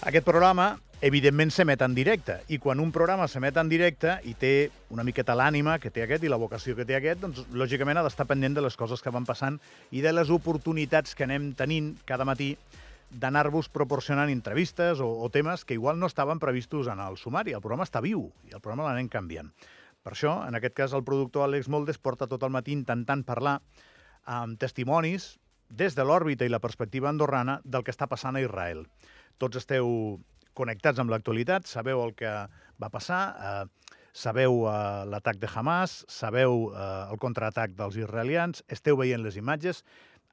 Aquest programa, evidentment, s'emet en directe. I quan un programa s'emet en directe i té una miqueta l'ànima que té aquest i la vocació que té aquest, doncs, lògicament, ha d'estar pendent de les coses que van passant i de les oportunitats que anem tenint cada matí d'anar-vos proporcionant entrevistes o, o temes que igual no estaven previstos en el sumari. El programa està viu i el programa l'anem canviant. Per això, en aquest cas, el productor Àlex Moldes porta tot el matí intentant parlar amb testimonis des de l'òrbita i la perspectiva andorrana del que està passant a Israel. Tots esteu connectats amb l'actualitat, sabeu el que va passar, eh, sabeu eh, l'atac de Hamas, sabeu eh, el contraatac dels israelians, esteu veient les imatges,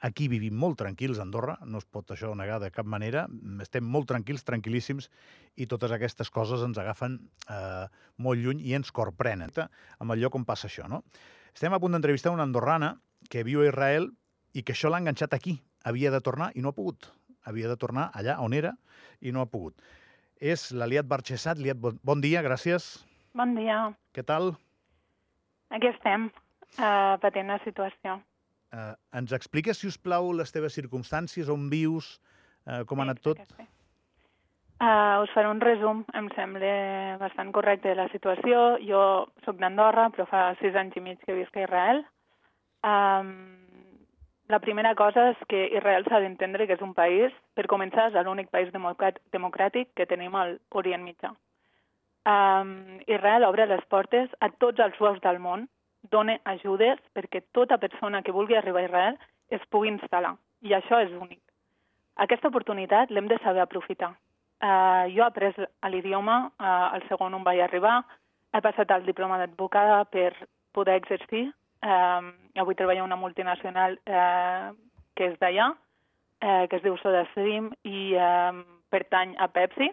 aquí vivim molt tranquils a Andorra, no es pot això negar de cap manera, estem molt tranquils, tranquil·líssims, i totes aquestes coses ens agafen eh, molt lluny i ens corprenen amb el lloc on passa això. No? Estem a punt d'entrevistar una andorrana que viu a Israel i que això l'ha enganxat aquí. Havia de tornar i no ha pogut. Havia de tornar allà on era i no ha pogut. És l'Aliat Barxessat. Liat, bon, dia, gràcies. Bon dia. Què tal? Aquí estem, uh, patint la situació. Uh, ens expliques, si us plau, les teves circumstàncies, on vius, uh, com ha anat tot? Sí. Uh, us faré un resum, em sembla bastant correcte de la situació. Jo sóc d'Andorra, però fa sis anys i mig que visc a Israel. Um, la primera cosa és que Israel s'ha d'entendre que és un país, per començar, és l'únic país democràtic que tenim al Orient Mitjà. Um, Israel obre les portes a tots els jueus del món, dona ajudes perquè tota persona que vulgui arribar a Israel es pugui instal·lar. I això és únic. Aquesta oportunitat l'hem de saber aprofitar. Uh, jo he après l'idioma, uh, el segon on vaig arribar, he passat el diploma d'advocada per poder exercir. Uh, avui treballo una multinacional uh, que és d'allà, uh, que es diu SodaStream i uh, pertany a Pepsi.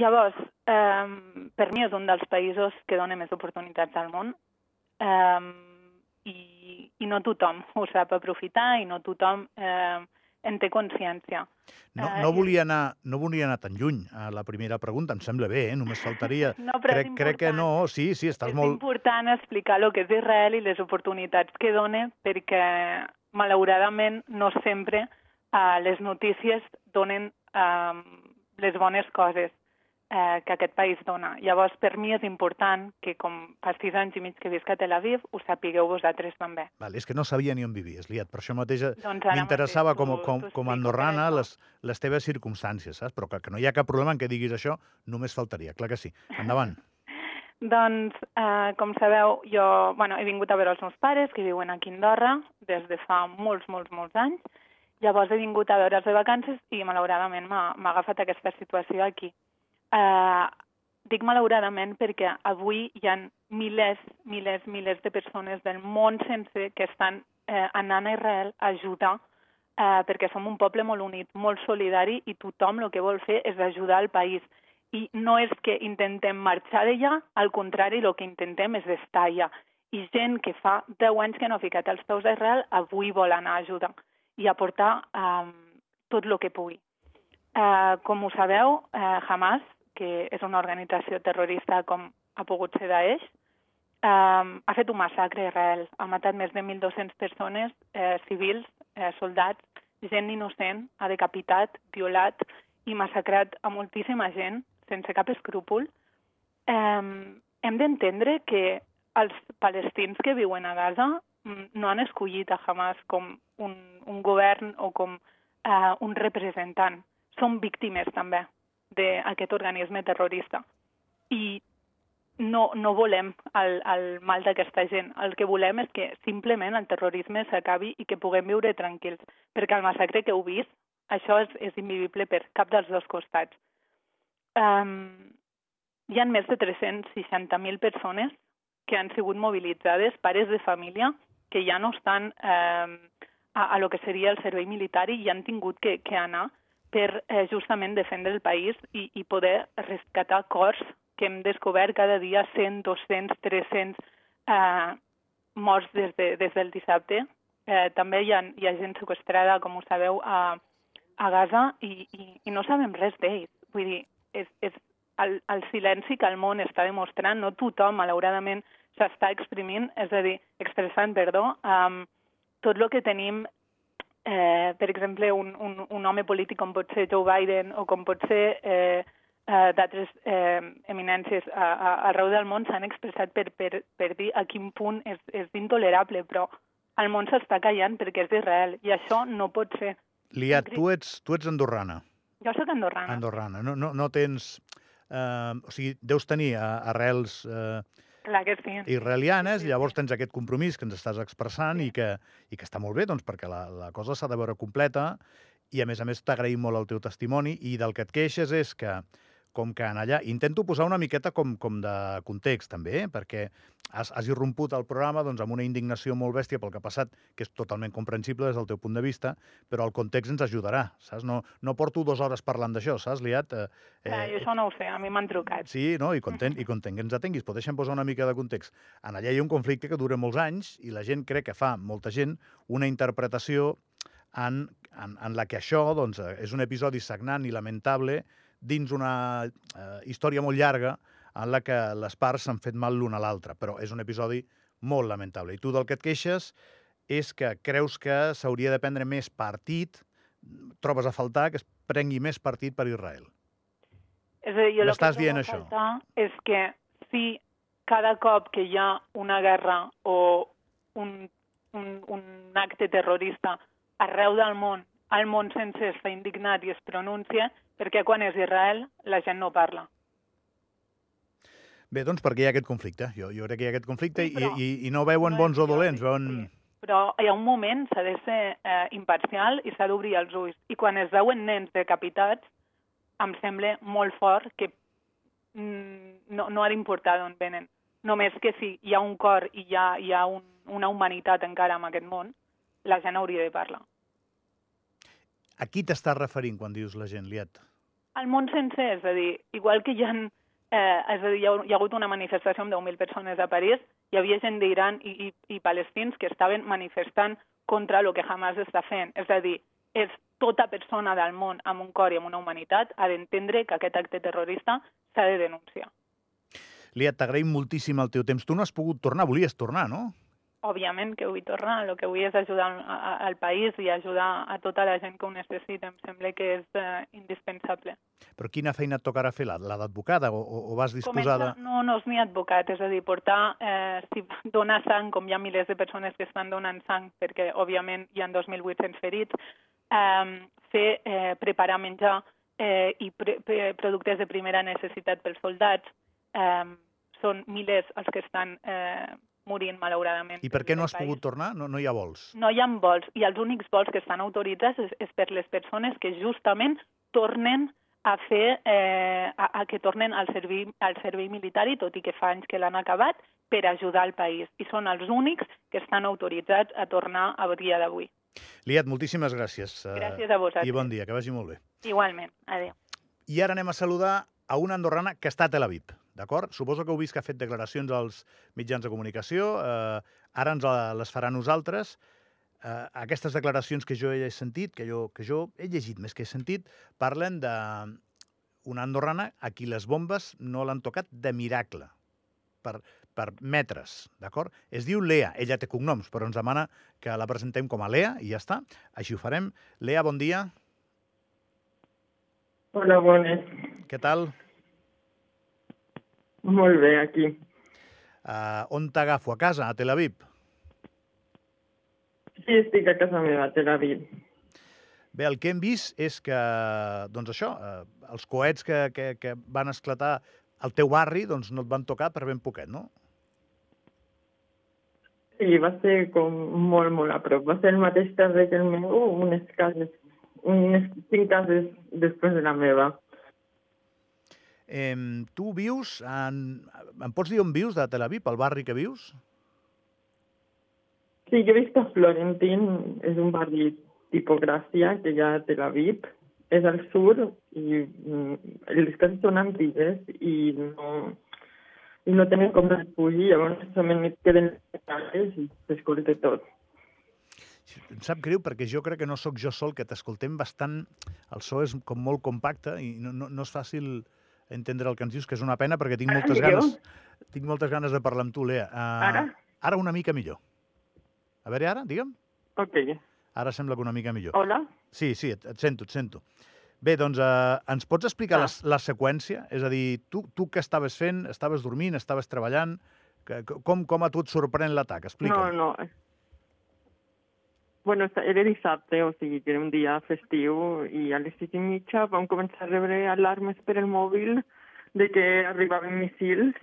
Llavors, um, per mi és un dels països que dona més oportunitats al món um, i, i no tothom ho sap aprofitar i no tothom eh, en té consciència. No, no, volia anar, no volia anar tan lluny a la primera pregunta, em sembla bé, eh? només faltaria. No, però crec, crec que no, sí, sí, estàs és molt... És important explicar el que és Israel i les oportunitats que dona, perquè malauradament no sempre uh, les notícies donen uh, les bones coses eh, que aquest país dona. Llavors, per mi és important que, com fa sis anys i mig que visc a Tel Aviv, ho sapigueu vosaltres també. Val, és que no sabia ni on vivies, Liat. Per això mateix Doncs m'interessava com, com, com a andorrana les, les teves circumstàncies, saps? Però que, que no hi ha cap problema en què diguis això, només faltaria, clar que sí. Endavant. Doncs, eh, com sabeu, jo bueno, he vingut a veure els meus pares, que viuen aquí a Andorra, des de fa molts, molts, molts anys. Llavors he vingut a veure'ls de vacances i, malauradament, m'ha agafat aquesta situació aquí. Eh, dic malauradament perquè avui hi ha milers, milers, milers de persones del món sencer que estan eh, anant a Israel a ajudar eh, perquè som un poble molt unit, molt solidari i tothom el que vol fer és ajudar el país. I no és que intentem marxar d'allà, al contrari, el que intentem és estar allà. I gent que fa 10 anys que no ha ficat els peus a Israel, avui vol anar a ajudar i aportar eh, tot el que pugui. Eh, com ho sabeu, eh, Hamas, que és una organització terrorista com ha pogut ser Daesh, eh, ha fet un massacre a Israel. Ha matat més de 1.200 persones, eh, civils, eh, soldats, gent innocent, ha decapitat, violat i massacrat a moltíssima gent sense cap escrúpol. Eh, hem d'entendre que els palestins que viuen a Gaza mm, no han escollit a Hamas com un, un govern o com eh, un representant. Són víctimes també d'aquest organisme terrorista. I no, no volem el, el mal d'aquesta gent. El que volem és que simplement el terrorisme s'acabi i que puguem viure tranquils. Perquè el massacre que heu vist, això és, és invivible per cap dels dos costats. Um, hi ha més de 360.000 persones que han sigut mobilitzades, pares de família, que ja no estan eh, a, a lo que seria el servei militar i ja han tingut que, que anar per eh, justament defendre el país i, i poder rescatar cors que hem descobert cada dia 100, 200, 300 eh, morts des, de, des del dissabte. Eh, també hi ha, hi ha gent sequestrada, com ho sabeu, a, a Gaza i, i, i no sabem res d'ells. Vull dir, és, és el, el silenci que el món està demostrant, no tothom, malauradament, s'està exprimint, és a dir, expressant, perdó, um, tot el que tenim eh, per exemple, un, un, un home polític com pot ser Joe Biden o com pot ser eh, eh, d'altres eh, eminències a, a, arreu del món s'han expressat per, per, per dir a quin punt és, és intolerable, però el món s'està callant perquè és d'Israel i això no pot ser. Liat, tu ets, tu ets andorrana. Jo sóc andorrana. Andorrana. No, no, no tens... Eh, o sigui, deus tenir eh, arrels eh, Clar que sí. israelianes, Sí, sí, llavors tens aquest compromís que ens estàs expressant i, que, i que està molt bé, doncs, perquè la, la cosa s'ha de veure completa i, a més a més, t'agraïm molt el teu testimoni i del que et queixes és que, com que en allà... Intento posar una miqueta com, com de context, també, eh? perquè has, has irromput al programa doncs, amb una indignació molt bèstia pel que ha passat, que és totalment comprensible des del teu punt de vista, però el context ens ajudarà, saps? No, no porto dues hores parlant d'això, saps, Liat? Eh, Clar, jo això no ho sé, a mi m'han trucat. Sí, no? I content, i content que ens atenguis. Però deixa'm posar una mica de context. En allà hi ha un conflicte que dura molts anys i la gent crec que fa, molta gent, una interpretació en, en, en la que això doncs, eh, és un episodi sagnant i lamentable dins una eh, història molt llarga en la que les parts s'han fet mal l'una a l'altra, però és un episodi molt lamentable. I tu del que et queixes és que creus que s'hauria de prendre més partit, trobes a faltar que es prengui més partit per Israel. És a dir, jo el que M'estàs dient això? és que si cada cop que hi ha una guerra o un, un, un acte terrorista arreu del món, el món sencer està indignat i es pronuncia, perquè quan és Israel la gent no parla. Bé, doncs perquè hi ha aquest conflicte. Jo, jo crec que hi ha aquest conflicte Sí, i, però i, i no veuen bons o dolents, veuen... sí. Però hi ha un moment, s'ha de ser eh, imparcial i s'ha d'obrir els ulls. I quan es veuen nens decapitats, em sembla molt fort que mm, no, no ha d'importar d'on venen. Només que si hi ha un cor i hi ha, hi ha un, una humanitat encara en aquest món, la gent hauria de parlar. A qui t'estàs referint quan dius la gent, Liat? Al món sencer, és a dir, igual que hi ha, eh, és a dir, hi ha, hi ha hagut una manifestació amb 10.000 persones a París, hi havia gent d'Iran i, i, i palestins que estaven manifestant contra el que Hamas està fent. És a dir, és tota persona del món amb un cor i amb una humanitat ha d'entendre que aquest acte terrorista s'ha de denunciar. Liat, t'agraïm moltíssim el teu temps. Tu no has pogut tornar, volies tornar, no? Òbviament que vull tornar, el que vull és ajudar al, a- al país i ajudar a tota la gent que ho necessita. Em sembla que és eh, indispensable. Però quina feina et tocarà fer? La, la d'advocada? O, o, o vas disposada... Comença, no, no és ni advocat, és a dir, portar, eh, si donar sang, com hi ha milers de persones que estan donant sang, perquè òbviament hi ha 2.800 ferits, eh, fer, eh, preparar menjar eh, i pre, pre, productes de primera necessitat pels soldats, eh, són milers els que estan eh, morint, malauradament. I per què no has país. pogut tornar? No, no hi ha vols. No hi ha vols, i els únics vols que estan autoritzats és, és per les persones que justament tornen a fer, eh, a, a que tornen al servei, al servei militari, tot i que fa anys que l'han acabat, per ajudar el país. I són els únics que estan autoritzats a tornar a dia d'avui. Liat, moltíssimes gràcies. eh, Gràcies a vosaltres. I bon dia, que vagi molt bé. Igualment. Adéu. I ara anem a saludar a una andorrana que està a Tel Aviv, d'acord? Suposo que heu vist que ha fet declaracions als mitjans de comunicació, eh, ara ens les farà a nosaltres. Eh, aquestes declaracions que jo he sentit, que jo, que jo he llegit més que he sentit, parlen de una andorrana a qui les bombes no l'han tocat de miracle, per, per metres, d'acord? Es diu Lea, ella té cognoms, però ens demana que la presentem com a Lea i ja està, així ho farem. Lea, bon dia, Hola, bones. què tal? Molt bé, aquí. Uh, on t'agafo? A casa, a Tel Aviv? Sí, estic a casa meva, a Tel Aviv. Bé, el que hem vist és que, doncs això, eh, els coets que, que, que van esclatar al teu barri, doncs no et van tocar per ben poquet, no? Sí, va ser com molt, molt a prop. Va ser el mateix carrer que el meu, unes cases, unes cinc cases després de la meva. Eh, tu vius en... Em pots dir on vius, de Tel Aviv, al barri que vius? Sí, jo visc a Florentin, és un barri tipus Gràcia, que hi ha a Tel Aviv. És al sud i les cases són antigues i no, i no tenen com refugi, llavors solament queden les cases i s'escolta tot. Em sap greu perquè jo crec que no sóc jo sol, que t'escoltem bastant... El so és com molt compacte i no, no, no és fàcil entendre el que ens dius, que és una pena perquè tinc moltes millor? ganes tinc moltes ganes de parlar amb tu, Lea. Uh, Ara? Ara una mica millor. A veure, ara, digue'm. Ok. Ara sembla que una mica millor. Hola? Sí, sí, et, et sento, et sento. Bé, doncs eh, ens pots explicar Ah. la, la seqüència? És a dir, tu, tu què estaves fent? Estaves dormint? Estaves treballant? Que, com, com a tu et sorprèn l'atac? No, Explica'm. no. Bueno, era dissabte, o sigui que era un dia festiu, i a les sis i mitja vam començar a rebre alarmes per el mòbil de que arribaven missils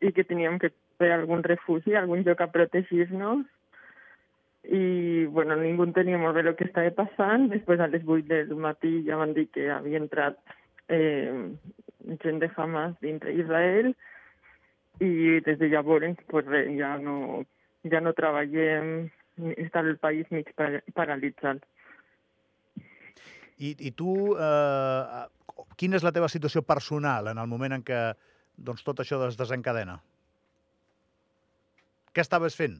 i que teníem que fer algun refugi, algun lloc a protegir-nos. I, bueno, ningú entenia molt bé el que estava passant. Després, a les 8 del matí, ja van dir que havia entrat eh, gent de Hamas dintre Israel i des de llavors pues, res, ja no, ja no treballem, està el país mig para- paralitzat. I, I tu, eh, quina és la teva situació personal en el moment en què doncs, tot això es desencadena? Què estaves fent?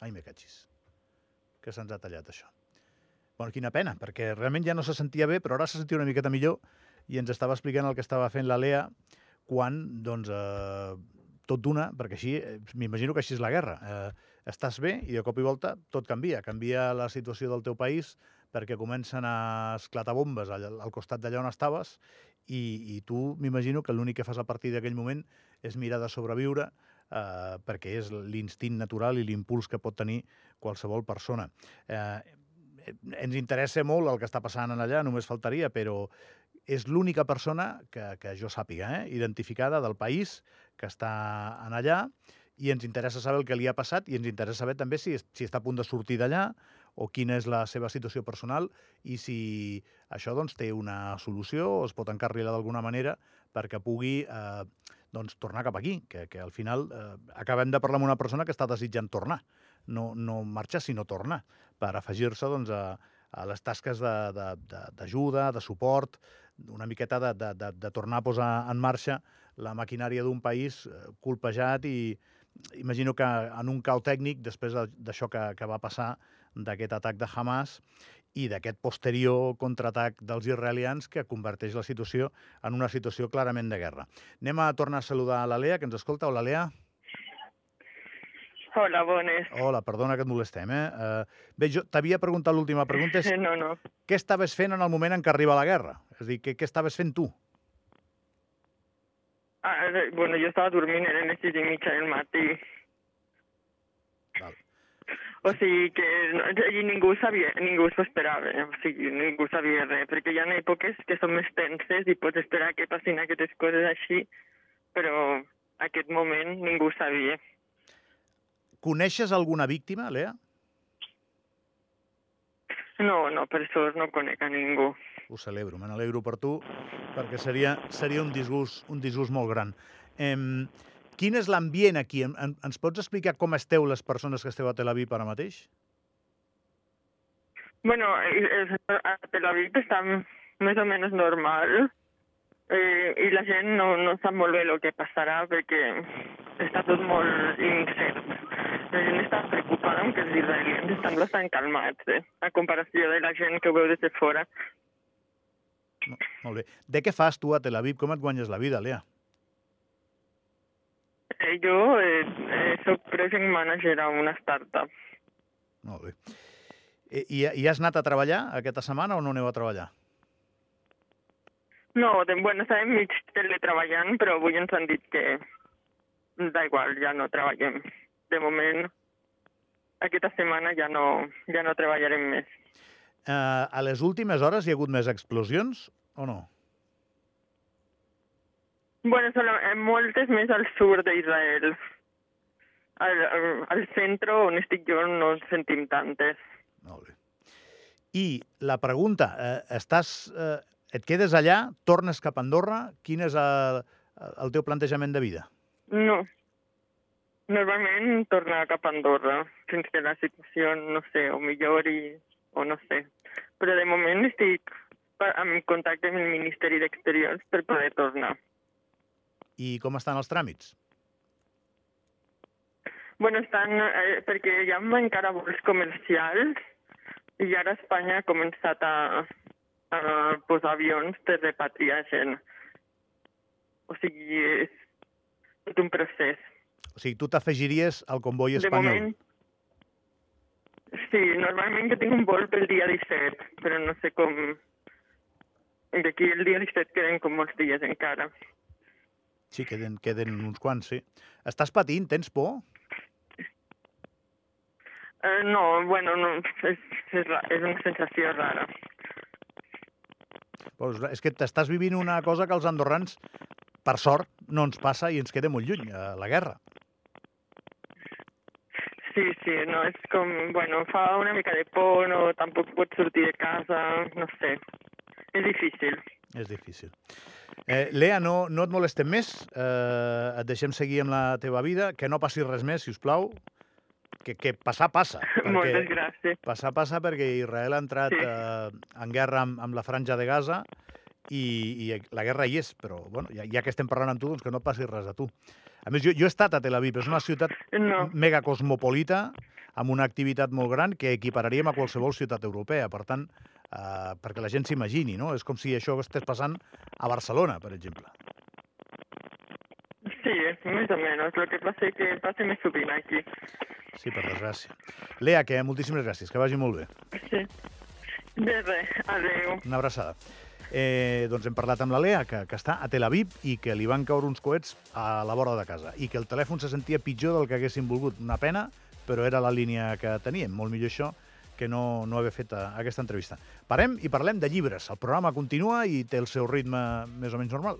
Ai, me catxis. Que se'ns ha tallat, això. Bueno, quina pena, perquè realment ja no se sentia bé, però ara se sentia una miqueta millor i ens estava explicant el que estava fent la Lea quan, doncs, eh, tot d'una, perquè així, eh, m'imagino que així és la guerra. Eh, estàs bé i de cop i volta tot canvia. Canvia la situació del teu país perquè comencen a esclatar bombes al, al costat d'allà on estaves i, i tu m'imagino que l'únic que fas a partir d'aquell moment és mirar de sobreviure eh, perquè és l'instint natural i l'impuls que pot tenir qualsevol persona. Eh, ens interessa molt el que està passant en allà, només faltaria, però és l'única persona que, que jo sàpiga, eh, identificada del país que està en allà i ens interessa saber el que li ha passat i ens interessa saber també si, si està a punt de sortir d'allà o quina és la seva situació personal i si això doncs, té una solució o es pot encarrilar d'alguna manera perquè pugui eh, doncs, tornar cap aquí, que, que al final eh, acabem de parlar amb una persona que està desitjant tornar, no, no marxar, sinó tornar, per afegir-se doncs, a, a les tasques de- de- de- d'ajuda, de, de suport, una miqueta de, de, de, de tornar a posar en marxa la maquinària d'un país eh, colpejat i imagino que en un cau tècnic, després de- d'això que, que va passar, d'aquest atac de Hamas i d'aquest posterior contraatac dels israelians que converteix la situació en una situació clarament de guerra. Anem a tornar a saludar a la Lea, que ens escolta. Hola, Lea. Hola, bones. Hola, perdona que et molestem, eh? Uh, bé, jo t'havia preguntat l'última pregunta, és No, no. què estaves fent en el moment en què arriba la guerra? És a dir, què, què estaves fent tu? Ah, eh, bueno, jo estava dormint, eren les sis i mitja del matí. Val. O sigui que no, i ningú sabia, ningú s'ho esperava, o sigui, ningú sabia res, perquè hi ha èpoques que són més tenses i pots esperar que passin aquestes coses així, però aquest moment ningú sabia. Coneixes alguna víctima, Lea? No, no, per sort no conec a ningú. Ho celebro, me n'alegro per tu, perquè seria, seria un, disgust, un disgust molt gran. Em, quin és l'ambient aquí? En, en, ens pots explicar com esteu les persones que esteu a Tel Aviv ara mateix? Bueno, eh, eh, a Tel Aviv està més o menys normal eh, i la gent no, no sap molt bé el que passarà perquè està tot molt incert. Gent està preocupada que els israelians estan bastant calmats, eh, a comparació de la gent que ho veu des de fora. No, molt bé. De què fas tu a Tel Aviv? Com et guanyes la vida, Lea? Eh, jo eh, eh, soc project manager a una startup. Molt bé. I, i, I has anat a treballar aquesta setmana o no aneu a treballar? No, de, bueno, estàvem mig teletreballant, però avui ens han dit que da igual, ja no treballem. De moment, aquesta setmana ja no, ja no treballarem més. Eh, a les últimes hores hi ha hagut més explosions o no? Bueno, solo, eh, moltes més al sud d'Israel. Al, al centre on estic jo no en sentim tantes. Molt bé. I la pregunta, eh, estàs, eh, et quedes allà, tornes cap a Andorra, quin és el, el teu plantejament de vida? No. Normalment tornar cap a Andorra, fins que la situació, no sé, o millori, o no sé. Però de moment estic en contacte amb el Ministeri d'Exteriors per poder tornar. I com estan els tràmits? Bueno, estan, eh, perquè hi ha encara vols comercials i ara Espanya ha començat a, a posar avions per repatriar gent. O sigui, és tot un procés. O sigui, tu t'afegiries al comboi De espanyol. moment, Sí, normalment que tinc un vol pel dia 17, però no sé com... D'aquí el dia 17 queden com molts dies encara. Sí, queden, queden uns quants, sí. Estàs patint? Tens por? Uh, no, bueno, no, és, és, és una sensació rara. Pues, és que t'estàs vivint una cosa que els andorrans, per sort, no ens passa i ens queda molt lluny, eh, la guerra. Sí, sí, no, és com, bueno, fa una mica de por, no, tampoc pots sortir de casa, no sé. És difícil. És difícil. Eh, Lea, no, no et molestem més. Eh, et deixem seguir amb la teva vida. Que no passi res més, si us plau. Que, que passar passa. Moltes gràcies. Passar passa perquè Israel ha entrat Sí. eh, en guerra amb, amb la franja de Gaza i, i la guerra hi és, però bueno, ja, ja que estem parlant amb tu, doncs que no passi res a tu. A més, jo, jo he estat a Tel Aviv, és una ciutat No, mega cosmopolita, amb una activitat molt gran que equipararíem a qualsevol ciutat europea. Per tant, eh, perquè la gent s'imagini, no? És com si això estigués passant a Barcelona, per exemple. sí, més o menys. El que passa és que passa més sovint aquí. Sí, per desgràcia. Lea, que moltíssimes gràcies, que vagi molt bé. Sí. De res, adeu. Una abraçada. Eh, doncs hem parlat amb la Lea, que, que està a Tel Aviv i que li van caure uns coets a la vora de casa i que el telèfon se sentia pitjor del que haguessin volgut. Una pena, però era la línia que teníem. Molt millor això que no, no haver fet eh, aquesta entrevista. Parem i parlem de llibres. El programa continua i té el seu ritme més o menys normal.